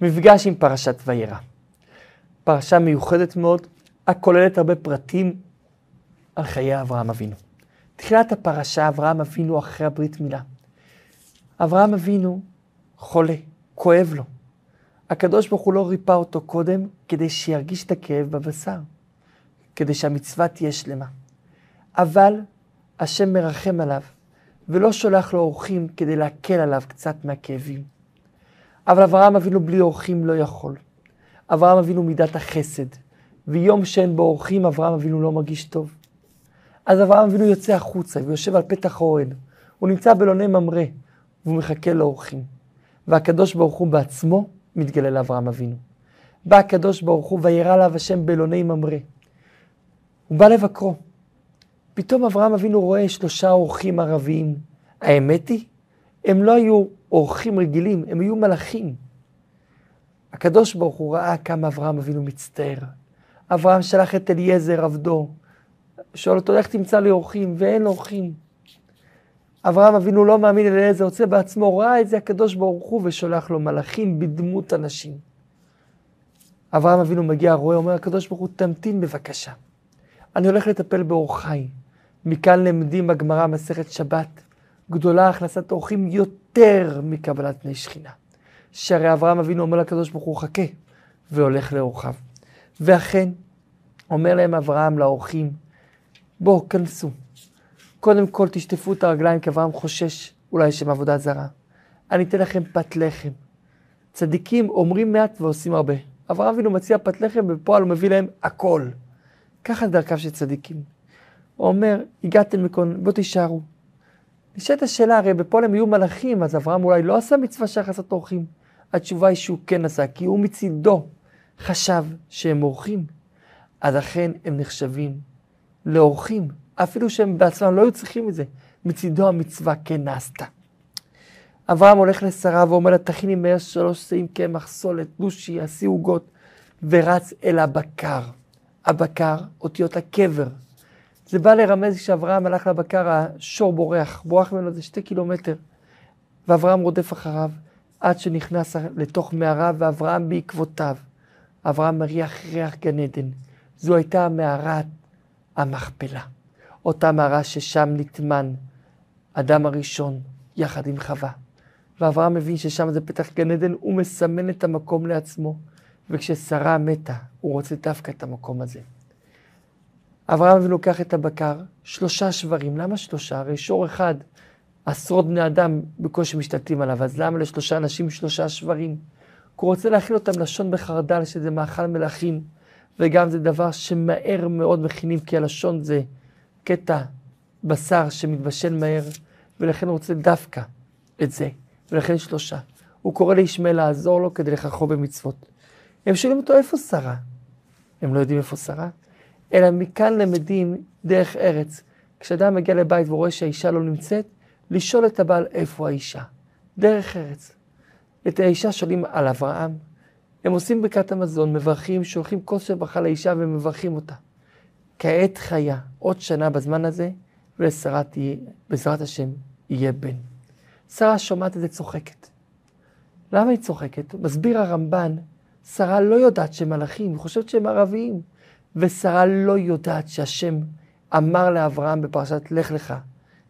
מפגש עם פרשת וירא. פרשה מיוחדת מאוד, הכוללת הרבה פרטים על חיי אברהם אבינו. תחילת הפרשה, אברהם אבינו אחרי הברית מילה. אברהם אבינו חולה, כואב לו. הקדוש ברוך הוא לא ריפא אותו קודם כדי שירגיש את הכאב בבשר, כדי שהמצווה תהיה שלמה. אבל השם מרחם עליו, ולא שולח לו אורחים כדי להקל עליו קצת מהכאבים. אבל אברהם אבינו בלי אורחים לא יכול. אברהם אבינו מידת החסד, ויום שאין בו אורחים, אברהם אבינו לא מרגיש טוב. אז אברהם אבינו יוצא החוצה ויושב על פתח האוהל. הוא נמצא בלוני ממרא, והוא מחכה לאורחים. והקדוש ברוך הוא בעצמו מתגלה לאברהם אבינו. בא הקדוש ברוך הוא וירא עליו השם בלוני ממרא. הוא בא לבקרו. פתאום אברהם אבינו רואה שלושה אורחים ערביים. האמת היא, הם לא היו אורחים רגילים, הם היו מלאכים. הקדוש ברוך הוא ראה כמה אברהם אבינו מצטער. אברהם שלח את אליעזר עבדו, שואל אותו, איך תמצא לי אורחים? ואין אורחים. אברהם אבינו לא מאמין אליעזר, יוצא בעצמו, ראה את זה הקדוש ברוך הוא ושולח לו מלאכים בדמות אנשים. אברהם אבינו מגיע, רואה, אומר הקדוש ברוך הוא, תמתין בבקשה. אני הולך לטפל באורחי. מכאן למדים בגמרא מסכת שבת, גדולה הכנסת אורחים יותר מקבלת פני שכינה. שהרי אברהם אבינו אומר לקדוש ברוך הוא, חכה, והולך לאורחיו. ואכן, אומר להם אברהם לאורחים, בואו, כנסו. קודם כל תשטפו את הרגליים, כי אברהם חושש אולי שהם עבודה זרה. אני אתן לכם פת לחם. צדיקים אומרים מעט ועושים הרבה. אברהם אבינו מציע פת לחם, ובפועל הוא מביא להם הכל. ככה דרכיו של צדיקים. הוא אומר, הגעתם מכאן, בואו תישארו. נשאלת השאלה, הרי בפועל הם היו מלאכים, אז אברהם אולי לא עשה מצווה של הכנסת אורחים. התשובה היא שהוא כן עשה, כי הוא מצידו חשב שהם אורחים. אז אכן הם נחשבים לאורחים, אפילו שהם בעצמם לא היו צריכים את זה. מצידו המצווה כן נעשתה. אברהם הולך לשרה ואומר לה, תכיני מהר שלוש שאים קמח, סולת, דושי, עשי עוגות, ורץ אל הבקר. הבקר, אותיות הקבר. זה בא לרמז כשאברהם הלך לבקר, השור בורח, בורח ממנו איזה שתי קילומטר. ואברהם רודף אחריו, עד שנכנס לתוך מערה, ואברהם בעקבותיו. אברהם מריח ריח גן עדן. זו הייתה מערת המכפלה. אותה מערה ששם נטמן אדם הראשון יחד עם חווה. ואברהם מבין ששם זה פתח גן עדן, הוא מסמן את המקום לעצמו. וכששרה מתה, הוא רוצה דווקא את המקום הזה. אברהם לוקח את הבקר, שלושה שברים. למה שלושה? הרי שור אחד, עשרות בני אדם בקושי משתלטים עליו, אז למה לשלושה אנשים שלושה שברים? הוא רוצה להכין אותם לשון בחרדל, שזה מאכל מלכים, וגם זה דבר שמהר מאוד מכינים, כי הלשון זה קטע בשר שמתבשל מהר, ולכן הוא רוצה דווקא את זה, ולכן שלושה. הוא קורא לישמעאל לעזור לו כדי לכחו במצוות. הם שואלים אותו, איפה שרה? הם לא יודעים איפה שרה, אלא מכאן למדים דרך ארץ. כשאדם מגיע לבית ורואה שהאישה לא נמצאת, לשאול את הבעל איפה האישה. דרך ארץ. את האישה שואלים על אברהם. הם עושים ברכת המזון, מברכים, שולחים כוס של ברכה לאישה ומברכים אותה. כעת חיה, עוד שנה בזמן הזה, ולשרה תהיה, בעזרת השם, יהיה בן. שרה שומעת את זה צוחקת. למה היא צוחקת? מסביר הרמב"ן, שרה לא יודעת שהם מלאכים, היא חושבת שהם ערביים. ושרה לא יודעת שהשם אמר לאברהם בפרשת לך לך,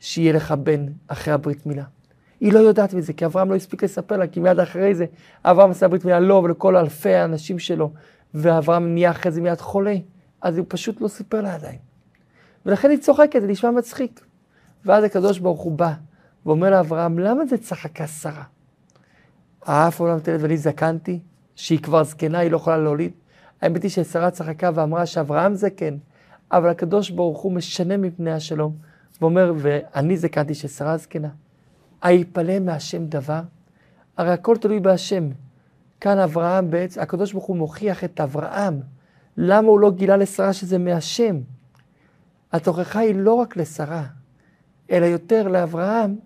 שיהיה לך בן אחרי הברית מילה. היא לא יודעת מזה, כי אברהם לא הספיק לספר לה, כי מיד אחרי זה אברהם עשה ברית מילה לו לא, ולכל אלפי האנשים שלו, ואברהם נהיה אחרי זה מיד חולה, אז הוא פשוט לא סיפר לה עדיין. ולכן היא צוחקת, זה נשמע מצחיק. ואז הקדוש ברוך הוא בא ואומר לאברהם, למה זה צחקה שרה? האף עולם תלת ואני זקנתי, שהיא כבר זקנה, היא לא יכולה להוליד. האמת היא ששרה צחקה ואמרה שאברהם זקן, אבל הקדוש ברוך הוא משנה מפני השלום, ואומר, ואני זקנתי ששרה זקנה. היפלא מהשם דבר? הרי הכל תלוי בהשם. כאן אברהם בעצם, הקדוש ברוך הוא מוכיח את אברהם. למה הוא לא גילה לשרה שזה מהשם? התוכחה היא לא רק לשרה, אלא יותר לאברהם,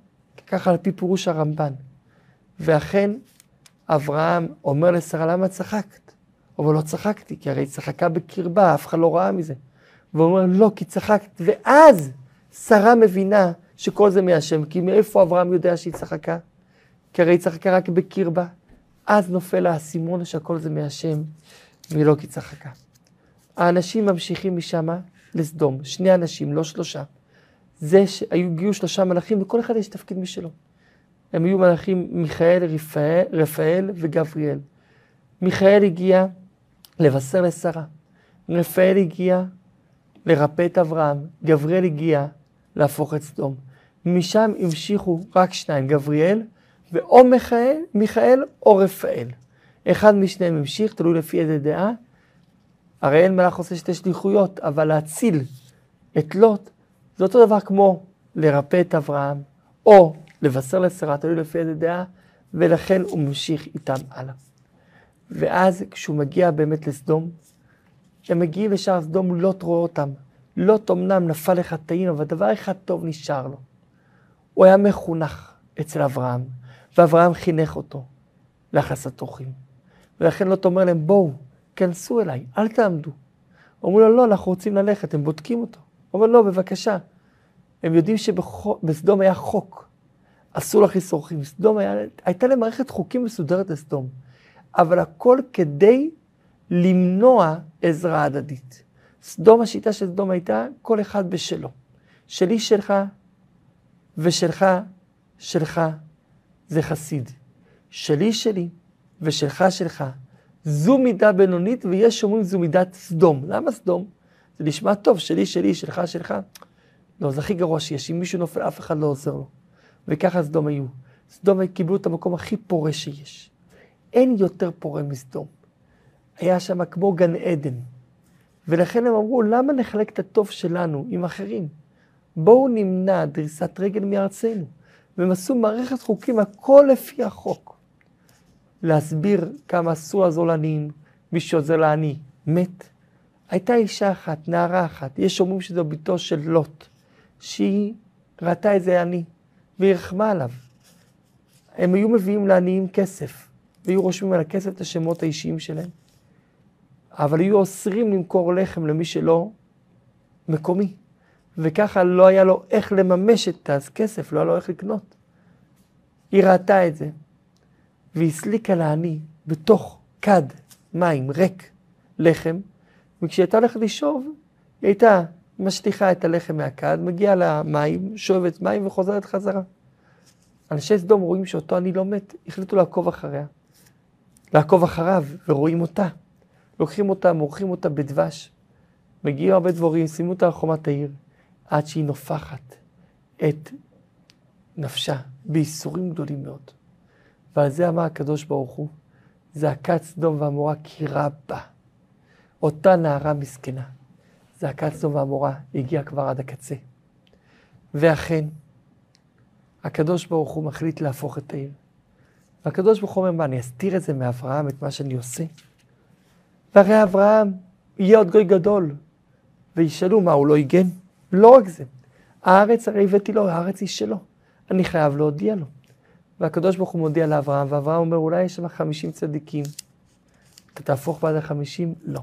ככה על פי פירוש הרמב"ן. ואכן, אברהם אומר לשרה, למה צחקת? אבל לא צחקתי, כי הרי צחקה בקרבה, אף אחד לא ראה מזה. והוא אומר, לא, כי צחקת. ואז שרה מבינה שכל זה מהשם, כי מאיפה אברהם יודע שהיא צחקה? כי הרי היא צחקה רק בקרבה. אז נופל האסימון שהכל זה מהשם, ולא כי צחקה. האנשים ממשיכים משם לסדום, שני אנשים, לא שלושה. זה שהיו, הגיעו שלושה מלאכים, וכל אחד יש תפקיד משלו. הם היו מלאכים מיכאל, רפאל, רפאל וגבריאל. מיכאל הגיע לבשר לשרה. רפאל הגיע לרפא את אברהם. גבריאל הגיע להפוך את סדום. משם המשיכו רק שניים, גבריאל ואו מיכאל, מיכאל או רפאל. אחד משניהם המשיך, תלוי לפי איזה דעה. הרי אין מלאך עושה שתי שליחויות, אבל להציל את לוט זה אותו דבר כמו לרפא את אברהם, או לבשר לשרה, תלוי לפי איזה דעה, ולכן הוא ממשיך איתם הלאה. ואז כשהוא מגיע באמת לסדום, הם מגיעים לשער סדום, לוט רואה אותם. לוט אמנם נפל לחטאים, אבל דבר אחד טוב נשאר לו. הוא היה מחונך אצל אברהם, ואברהם חינך אותו להכנסת אורחים. ולכן לוט אומר להם, בואו, כנסו אליי, אל תעמדו. אומרים לו, לא, אנחנו רוצים ללכת, הם בודקים אותו. הוא אומר, לא, בבקשה. הם יודעים שבסדום היה חוק, אסור להכניס אורחים. סדום היה, הייתה להם מערכת חוקים מסודרת לסדום, אבל הכל כדי למנוע עזרה הדדית. סדום, השיטה של סדום הייתה כל אחד בשלו. שלי שלך ושלך שלך זה חסיד. שלי שלי ושלך שלך. זו מידה בינונית ויש שאומרים זו מידת סדום. למה סדום? זה נשמע טוב, שלי שלי, שלך שלך. לא, זה הכי גרוע שיש. אם מישהו נופל, אף אחד לא עוזר לו. וככה סדום היו. סדום קיבלו את המקום הכי פורה שיש. אין יותר פורה מסדום. היה שם כמו גן עדן. ולכן הם אמרו, למה נחלק את הטוב שלנו עם אחרים? בואו נמנע דריסת רגל מארצנו. והם עשו מערכת חוקים, הכל לפי החוק. להסביר כמה אסור לעזור לעניים, מי שעוזר לעני מת. הייתה אישה אחת, נערה אחת, יש אומרים שזו בתו של לוט, שהיא ראתה איזה עני, והיא רחמה עליו. הם היו מביאים לעניים כסף, והיו רושמים על הכסף את השמות האישיים שלהם. אבל היו אוסרים למכור לחם למי שלא מקומי. וככה לא היה לו איך לממש את הכסף, לא היה לו איך לקנות. היא ראתה את זה, והסליקה לעני בתוך כד מים ריק לחם, וכשהיא הייתה הולכת לשאוב, היא הייתה משליכה את הלחם מהכד, מגיעה למים, שואבת מים וחוזרת חזרה. אנשי סדום רואים שאותו עני לא מת, החליטו לעקוב אחריה. לעקוב אחריו, ורואים אותה. לוקחים אותה, מורחים אותה בדבש. מגיעים הרבה דבורים, שימו אותה על חומת העיר, עד שהיא נופחת את נפשה בייסורים גדולים מאוד. ועל זה אמר הקדוש ברוך הוא, זעקת סדום ועמורה כי רבה. אותה נערה מסכנה, זעקת סדום ועמורה הגיעה כבר עד הקצה. ואכן, הקדוש ברוך הוא מחליט להפוך את העיר. והקדוש ברוך הוא אומר, מה, אני אסתיר את זה מאברהם, את מה שאני עושה? והרי אברהם יהיה עוד גוי גדול. וישאלו, מה, הוא לא הגן? לא רק זה. הארץ, הרי הבאתי לו, הארץ היא שלו. אני חייב להודיע לו. והקדוש ברוך הוא מודיע לאברהם, ואברהם אומר, אולי יש שם חמישים צדיקים. אתה תהפוך בעד החמישים? לא.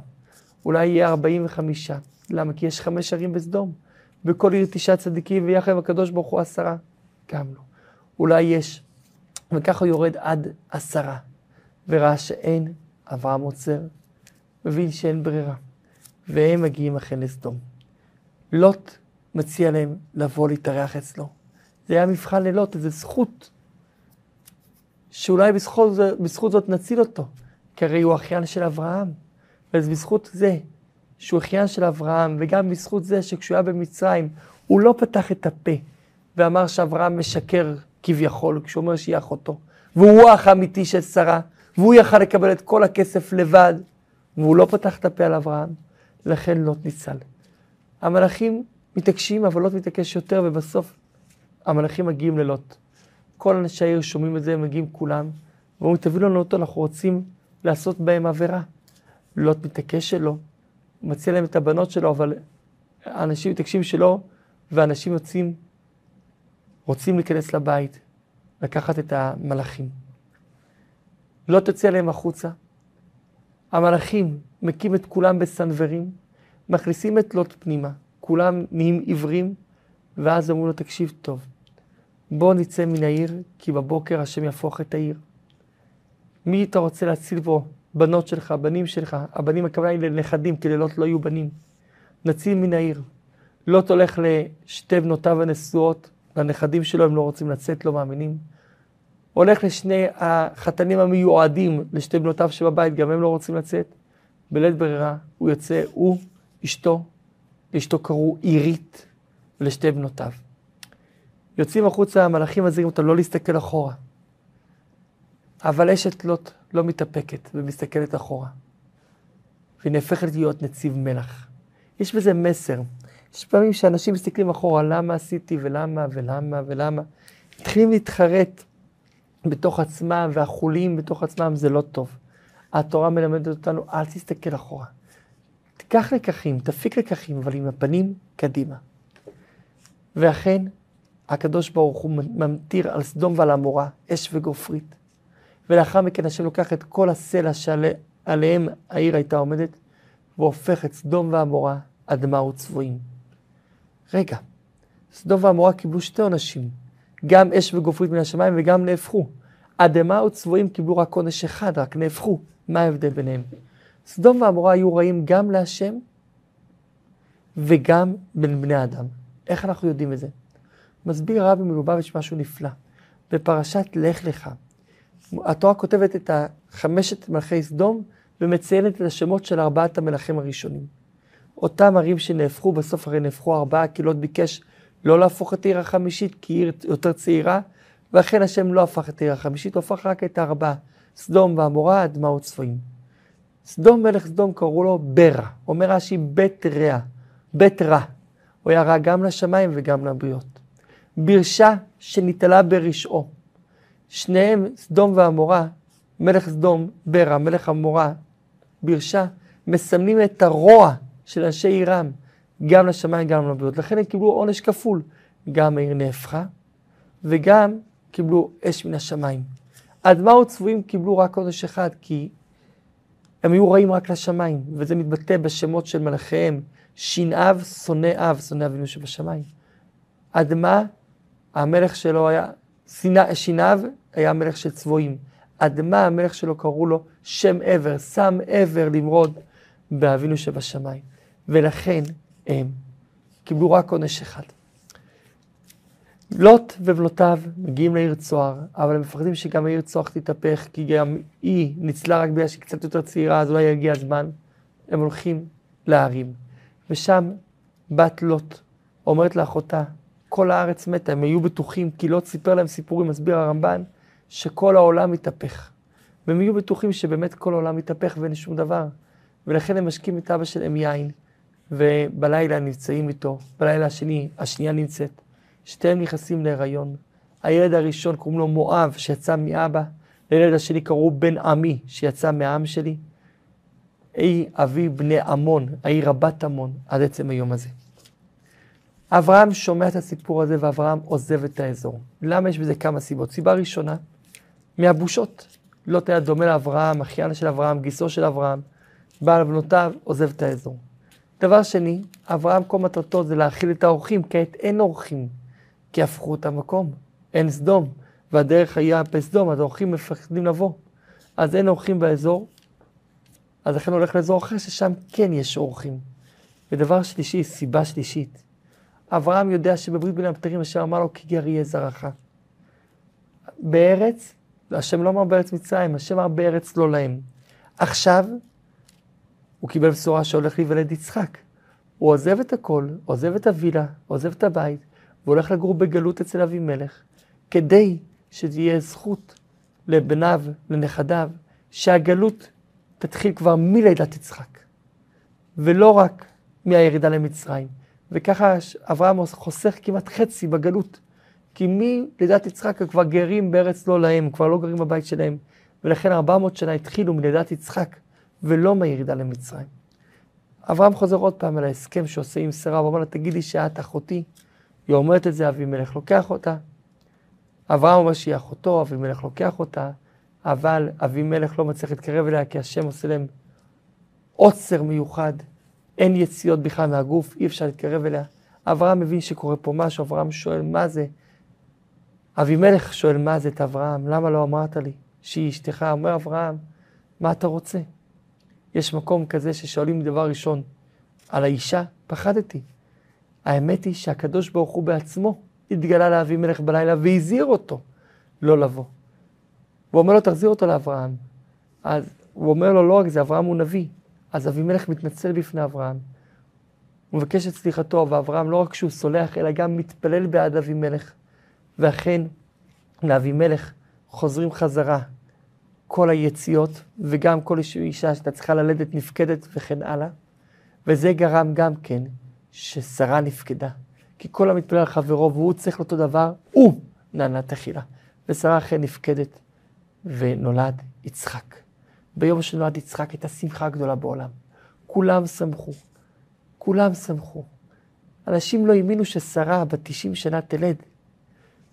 אולי יהיה ארבעים וחמישה. למה? כי יש חמש ערים בסדום. בכל עיר תשעה צדיקים, ויחד עם הקדוש ברוך הוא עשרה. גם לא. אולי יש. וככה הוא יורד עד עשרה. וראה שאין, אברהם עוצר, מבין שאין ברירה. והם מגיעים אכן לסדום. לוט מציע להם לבוא להתארח אצלו. זה היה מבחן ללוט, איזו זכות, שאולי בזכות, בזכות זאת נציל אותו, כי הרי הוא אחיין של אברהם. ובזכות זה שהוא אחיין של אברהם, וגם בזכות זה שכשהוא היה במצרים, הוא לא פתח את הפה ואמר שאברהם משקר כביכול, כשהוא אומר שהיא אחותו. והוא האח האמיתי של שרה, והוא יכל לקבל את כל הכסף לבד, והוא לא פתח את הפה על אברהם, לכן לוט ניצל. המלאכים מתעקשים, אבל לוט מתעקש יותר, ובסוף המלאכים מגיעים ללוט. כל אנשי העיר שומעים את זה, הם מגיעים כולם, ואומרים, תביאו לנו אותו, אנחנו רוצים לעשות בהם עבירה. לוט מתעקש שלא, מציע להם את הבנות שלו, אבל האנשים מתעקשים שלא, ואנשים יוצאים, רוצים להיכנס לבית, לקחת את המלאכים. לא תציע להם החוצה. המלאכים מכים את כולם בסנוורים, מכניסים את לוט פנימה, כולם נהיים עיוורים, ואז אמרו לו, תקשיב טוב, בוא נצא מן העיר, כי בבוקר השם יהפוך את העיר. מי אתה רוצה להציל פה? בנות שלך, בנים שלך, הבנים הכוונה היא לנכדים, כי לילות לא יהיו בנים. נציל מן העיר. לוט הולך לשתי בנותיו הנשואות, לנכדים שלו הם לא רוצים לצאת, לא מאמינים. הולך לשני החתנים המיועדים, לשתי בנותיו שבבית, גם הם לא רוצים לצאת. בלית ברירה, הוא יוצא, הוא, אשתו, לאשתו קראו עירית, ולשתי בנותיו. יוצאים החוצה, המלאכים מזהירים אותם לא להסתכל אחורה. אבל אשת לוט לא מתאפקת ומסתכלת אחורה. והיא נהפכת להיות נציב מלח. יש בזה מסר. יש פעמים שאנשים מסתכלים אחורה, למה עשיתי ולמה ולמה ולמה. מתחילים להתחרט בתוך עצמם והחוליים בתוך עצמם, זה לא טוב. התורה מלמדת אותנו, אל תסתכל אחורה. תיקח לקחים, תפיק לקחים, אבל עם הפנים קדימה. ואכן, הקדוש ברוך הוא ממטיר על סדום ועל עמורה אש וגופרית. ולאחר מכן השם לוקח את כל הסלע שעליהם העיר הייתה עומדת, והופך את סדום ועמורה אדמה וצבועים. רגע, סדום ועמורה קיבלו שתי עונשים, גם אש וגופרית מן השמיים וגם נהפכו. אדמה וצבועים קיבלו רק עונש אחד, רק נהפכו. מה ההבדל ביניהם? סדום ועמורה היו רעים גם להשם וגם בין בני אדם. איך אנחנו יודעים את זה? מסביר הרבי מלובביץ' משהו נפלא. בפרשת לך לך, התורה כותבת את חמשת מלכי סדום ומציינת את השמות של ארבעת המלכים הראשונים. אותם ערים שנהפכו, בסוף הרי נהפכו ארבעה, כי לוט ביקש לא להפוך את העיר החמישית, כי היא עיר יותר צעירה, ואכן השם לא הפך את העיר החמישית, הוא הפך רק את הארבעה, סדום ועמורה, אדמה וצפויים. סדום מלך סדום קראו לו ברע, אומר רש"י בית רע, בית רע. הוא היה רע גם לשמיים וגם לבריות. ברשה שנתעלה ברשעו. שניהם, סדום ועמורה, מלך סדום, ברע, מלך עמורה, ברשה, מסמלים את הרוע של אנשי עירם, גם לשמיים, גם לבריות. לכן הם קיבלו עונש כפול. גם העיר נהפכה, וגם קיבלו אש מן השמיים. אדמה וצבועים קיבלו רק עונש אחד, כי הם היו רעים רק לשמיים, וזה מתבטא בשמות של מלאכיהם, שנאב, שונא אב, שונא אבינו שבשמיים. אדמה, המלך שלו היה, שנאב היה מלך של צבועים. אדמה, המלך שלו קראו לו שם עבר, שם עבר למרוד באבינו שבשמיים. ולכן הם קיבלו רק עונש אחד. לוט ובנותיו מגיעים לעיר צוהר, אבל הם מפחדים שגם העיר צוהר תתהפך, כי גם היא ניצלה רק בגלל שהיא קצת יותר צעירה, אז אולי יגיע הזמן. הם הולכים להרים. ושם בת לוט אומרת לאחותה, כל הארץ מתה, הם היו בטוחים, כי לוט סיפר להם סיפורים, מסביר הרמב"ן, שכל העולם מתהפך. והם יהיו בטוחים שבאמת כל העולם מתהפך ואין שום דבר. ולכן הם משקים את אבא שלהם יין, ובלילה נמצאים איתו, בלילה השני, השנייה נמצאת. שתיהם נכנסים להיריון. הילד הראשון קוראים לו מואב, שיצא מאבא, לילד השני קראו בן עמי, שיצא מהעם שלי. היא אבי בני עמון, העיר רבת עמון, עד עצם היום הזה. אברהם שומע את הסיפור הזה ואברהם עוזב את האזור. למה יש בזה כמה סיבות? סיבה ראשונה, מהבושות. לא תהיה דומה לאברהם, אחיין של אברהם, גיסו של אברהם, בעל בנותיו, עוזב את האזור. דבר שני, אברהם כל מטרתו זה להאכיל את האורחים, כעת אין אורחים, כי הפכו את המקום, אין סדום, והדרך היה בסדום, אז האורחים מפחדים לבוא. אז אין אורחים באזור, אז לכן הולך לאזור אחר ששם כן יש אורחים. ודבר שלישי, סיבה שלישית, אברהם יודע שבברית בין הבתרים אשר אמר לו כי גר יהיה זרעך. בארץ, השם לא אמר בארץ מצרים, השם אמר בארץ לא להם. עכשיו, הוא קיבל בשורה שהולך להיוולד יצחק. הוא עוזב את הכל, עוזב את הווילה, עוזב את הבית, והולך לגור בגלות אצל אבימלך, כדי שתהיה זכות לבניו, לנכדיו, שהגלות תתחיל כבר מלידת יצחק, ולא רק מהירידה למצרים. וככה אברהם חוסך כמעט חצי בגלות. כי מלידת יצחק הם כבר גרים בארץ לא להם, כבר לא גרים בבית שלהם. ולכן 400 שנה התחילו מלידת יצחק, ולא מהירידה למצרים. אברהם חוזר עוד פעם על ההסכם שעושה עם שרה, ואומר לה, תגידי שאת אחותי. היא אומרת את זה, אבימלך לוקח אותה. אברהם אומר שהיא אחותו, אבימלך לוקח אותה, אבל אבימלך לא מצליח להתקרב אליה, כי השם עושה להם עוצר מיוחד, אין יציאות בכלל מהגוף, אי אפשר להתקרב אליה. אברהם מבין שקורה פה משהו, אברהם שואל מה זה. אבימלך שואל מה זה את אברהם, למה לא אמרת לי? שהיא אשתך, אומר אברהם, מה אתה רוצה? יש מקום כזה ששואלים דבר ראשון על האישה, פחדתי. האמת היא שהקדוש ברוך הוא בעצמו התגלה לאבימלך בלילה והזהיר אותו לא לבוא. הוא אומר לו, תחזיר אותו לאברהם. אז הוא אומר לו, לא רק זה, אברהם הוא נביא. אז אבימלך מתנצל בפני אברהם. הוא מבקש את סליחתו, ואברהם לא רק שהוא סולח, אלא גם מתפלל בעד אבימלך. ואכן, לאבימלך חוזרים חזרה כל היציאות, וגם כל אישה שהייתה צריכה ללדת נפקדת וכן הלאה. וזה גרם גם כן ששרה נפקדה. כי כל המתפלל על חברו והוא צריך לאותו דבר, הוא נענה תחילה. ושרה אכן נפקדת, ונולד יצחק. ביום שנולד יצחק הייתה שמחה גדולה בעולם. כולם שמחו. כולם שמחו. אנשים לא האמינו ששרה בת 90 שנה תלד.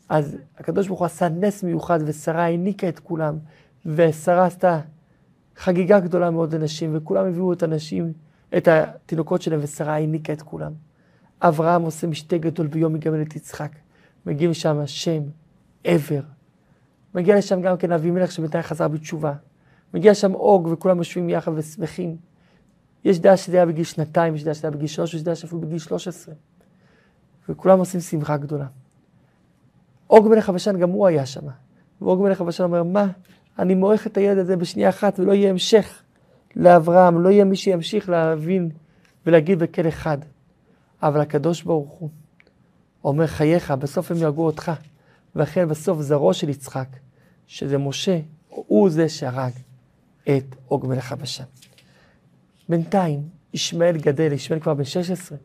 אז הקדוש ברוך הוא עשה נס מיוחד, ושרה העניקה את כולם, ושרה עשתה חגיגה גדולה מאוד לנשים, וכולם הביאו את הנשים, את התינוקות שלהם, ושרה העניקה את כולם. אברהם עושה משתה גדול ביום יגמל את יצחק. מגיעים שם שם, עבר. מגיע לשם גם כן אבימלך שבינתיים חזר בתשובה. מגיע שם אוג וכולם יושבים יחד ושמחים. יש דעה שזה היה בגיל שנתיים, יש דעה שזה היה בגיל שלוש, יש דעה שאפילו בגיל שלוש עשרה. וכולם עושים שמחה גדולה. אוג מלך הבשן גם הוא היה שם. ואוג מלך הבשן אומר, מה, אני מועך את הילד הזה בשנייה אחת ולא יהיה המשך לאברהם, לא יהיה מי שימשיך להבין ולהגיד בכל אחד. אבל הקדוש ברוך הוא אומר חייך, בסוף הם יהרגו אותך. ואכן בסוף זרעו של יצחק, שזה משה, הוא זה שהרג את עוג מלך הבשן. בינתיים, ישמעאל גדל, ישמעאל כבר בן 16,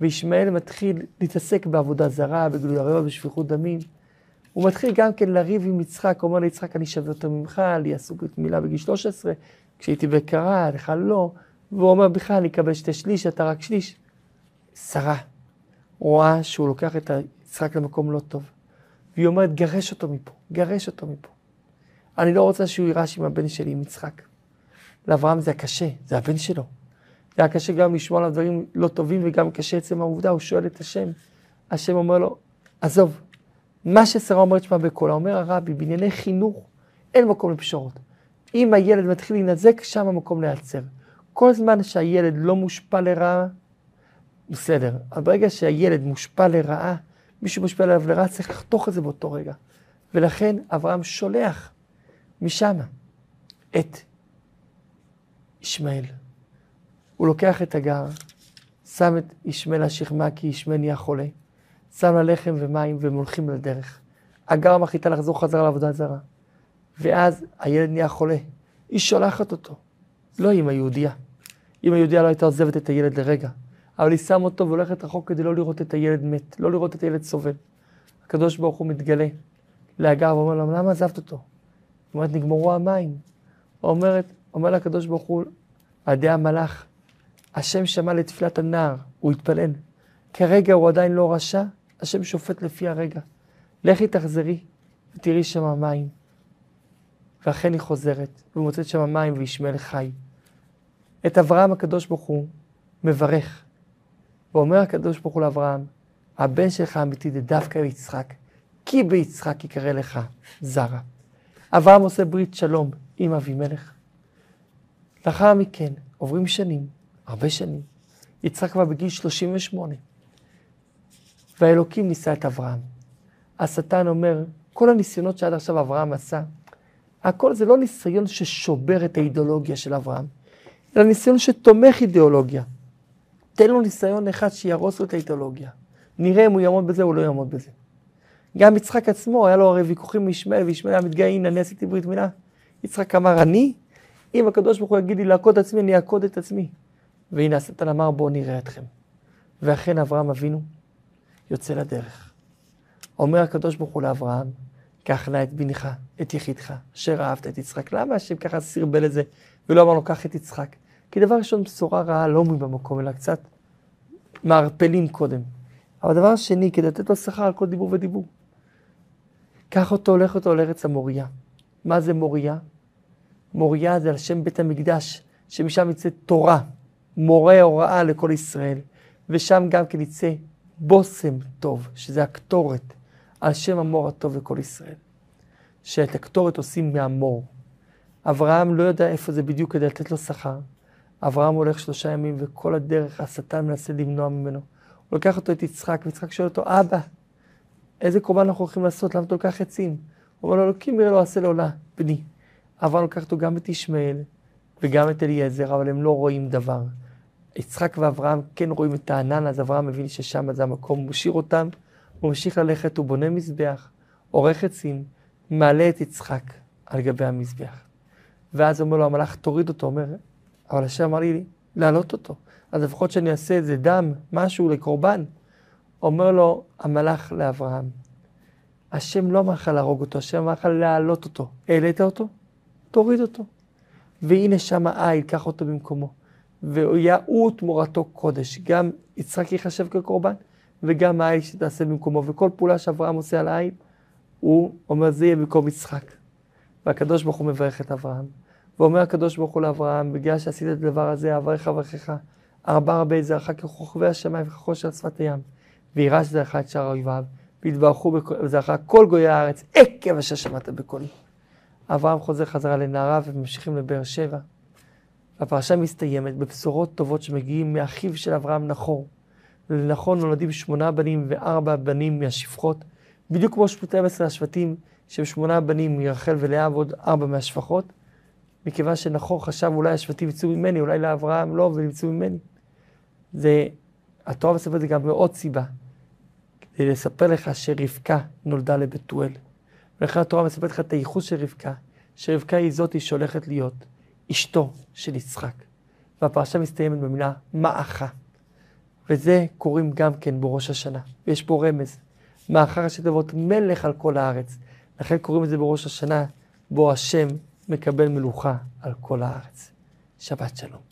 וישמעאל מתחיל להתעסק בעבודה זרה, בגלוי ערבה, בשפיכות דמים. הוא מתחיל גם כן לריב עם יצחק, הוא אומר ליצחק, אני שווה יותר ממך, לי עשו ברית מילה בגיל 13, כשהייתי בקרה, לך לא. והוא אומר, בכלל, אני אקבל שתי שליש, אתה רק שליש. שרה רואה שהוא לוקח את יצחק למקום לא טוב. והיא אומרת, גרש אותו מפה, גרש אותו מפה. אני לא רוצה שהוא יירש עם הבן שלי, עם יצחק. לאברהם זה היה קשה, זה הבן שלו. זה היה קשה גם לשמוע עליו דברים לא טובים וגם קשה עצם העובדה, הוא שואל את השם. השם אומר לו, עזוב, מה ששרה אומרת שמה בקולה, אומר הרבי, בענייני חינוך אין מקום לפשרות. אם הילד מתחיל להינזק, שם המקום להיעצר. כל זמן שהילד לא מושפע לרעה, בסדר. אבל ברגע שהילד מושפע לרעה, מישהו מושפע עליו לרעה, צריך לחתוך את זה באותו רגע. ולכן אברהם שולח משם את ישמעאל. הוא לוקח את הגר, שם את ישמעאל השכמה כי ישמעאל נהיה חולה, שם לה לחם ומים והם הולכים לדרך. הגר מחליטה לחזור חזרה לעבודה זרה. ואז הילד נהיה חולה. היא שולחת אותו. לא אמא יהודייה. אמא יהודייה לא הייתה עוזבת את הילד לרגע. אבל היא שמה אותו והולכת רחוק כדי לא לראות את הילד מת, לא לראות את הילד סובל. הקדוש ברוך הוא מתגלה להגר ואומר לו, למה עזבת אותו? היא אומרת, נגמרו המים. אומרת, אומר לה הקדוש ברוך הוא, על ידי המלאך, השם שמע לתפילת הנער, הוא התפלל. כרגע הוא עדיין לא רשע, השם שופט לפי הרגע. לכי תחזרי ותראי שם מים. ואכן היא חוזרת, ומוצאת שם מים וישמעאל חי. את אברהם הקדוש ברוך הוא מברך. ואומר הקדוש ברוך הוא לאברהם, הבן שלך האמיתי זה דווקא יצחק, כי ביצחק יקרא לך זרע. אברהם עושה ברית שלום עם אבימלך. לאחר מכן עוברים שנים, הרבה שנים. יצחק כבר בגיל 38. והאלוקים ניסה את אברהם. השטן אומר, כל הניסיונות שעד עכשיו אברהם עשה, הכל זה לא ניסיון ששובר את האידיאולוגיה של אברהם, אלא ניסיון שתומך אידיאולוגיה. תן לו ניסיון אחד שיהרוס לו את האידיאולוגיה. נראה אם הוא יעמוד בזה או לא יעמוד בזה. גם יצחק עצמו, היה לו הרי ויכוחים עם ישמעאל, וישמעאל היה מתגאה, הנה אני עשיתי ברית מילה. יצחק אמר, אני, אם הקדוש ברוך הוא יגיד לי לעקוד עצמי, אני אעקוד את עצמי. והנה השטן אמר, בואו נראה אתכם. ואכן אברהם אבינו יוצא לדרך. אומר הקדוש ברוך הוא לאברהם, קח נא את בנך, את יחידך, אשר אהבת את יצחק. למה השם ככה סרבל את זה, ולא אמר לו, קח את יצחק? כי דבר ראשון, בשורה רעה לא אומרים במקום, אלא קצת מערפלים קודם. אבל דבר שני, כדי לתת לו שכר על כל דיבור ודיבור. קח אותו, הולך אותו לארץ המוריה. מה זה מוריה? מוריה זה על שם בית המקדש, שמשם יצא תורה, מורה הוראה לכל ישראל, ושם גם כן יצא בושם טוב, שזה הקטורת, על שם המור הטוב לכל ישראל. שאת הקטורת עושים מהמור. אברהם לא יודע איפה זה בדיוק כדי לתת לו שכר. אברהם הולך שלושה ימים וכל הדרך השטן מנסה למנוע ממנו. הוא לוקח אותו את יצחק, ויצחק שואל אותו, אבא, איזה קורבן אנחנו הולכים לעשות? למה אתה לוקח עצים? הוא אומר לו, אלוקים יראה לו עשה לעולה, בני. אברהם לוקח אותו גם את ישמעאל וגם את אליעזר, אבל הם לא רואים דבר. יצחק ואברהם כן רואים את הענן, אז אברהם מבין ששם זה המקום, הוא משאיר אותם, הוא ממשיך ללכת, הוא בונה מזבח, עורך עצים, מעלה את יצחק על גבי המזבח. ואז אומר לו המלאך, תוריד אותו, אומר, אבל השם אמר לי להעלות אותו. אז לפחות שאני אעשה איזה דם, משהו לקורבן. אומר לו המלאך לאברהם, השם לא אמר לך להרוג אותו, השם אמר לך להעלות אותו. העלית אותו? תוריד אותו. והנה שם העיל, קח אותו במקומו. ויהוא תמורתו קודש. גם יצחק ייחשב כקורבן, וגם העיל שתעשה במקומו. וכל פעולה שאברהם עושה על העיל, הוא אומר, זה יהיה במקום יצחק. והקדוש ברוך הוא מברך את אברהם. ואומר הקדוש ברוך הוא לאברהם, בגלל שעשית את הדבר הזה, אברך אברכך, ארבע רבי זרעך ככוכבי השמיים וכחוש שפת הים. וירש זרעך את שאר אויביו, והתברכו בזרעך כל גויי הארץ, עקב אשר שמעת בקולי. אברהם חוזר חזרה לנערה וממשיכים לבאר שבע. הפרשה מסתיימת בבשורות טובות שמגיעים מאחיו של אברהם נחור. לנכון נולדים שמונה בנים וארבע בנים מהשפחות, בדיוק כמו 12 השבטים שהם שמונה בנים מרחל ולאה ועוד ארבע מהשפחות. מכיוון שנחור חשב אולי השבטים יצאו ממני, אולי לאברהם לא, ויצאו ממני. זה, התורה מספרת זה גם מעוד סיבה, כדי לספר לך שרבקה נולדה לבתואל. ולכן התורה מספרת לך את הייחוס של רבקה, שרבקה היא זאתי שהולכת להיות אשתו של יצחק. והפרשה מסתיימת במילה מעכה. וזה קוראים גם כן בראש השנה. ויש פה רמז. מאחר ראשי תיבות מלך על כל הארץ. לכן קוראים את זה בראש השנה, בו השם מקבל מלוכה על כל הארץ. שבת שלום.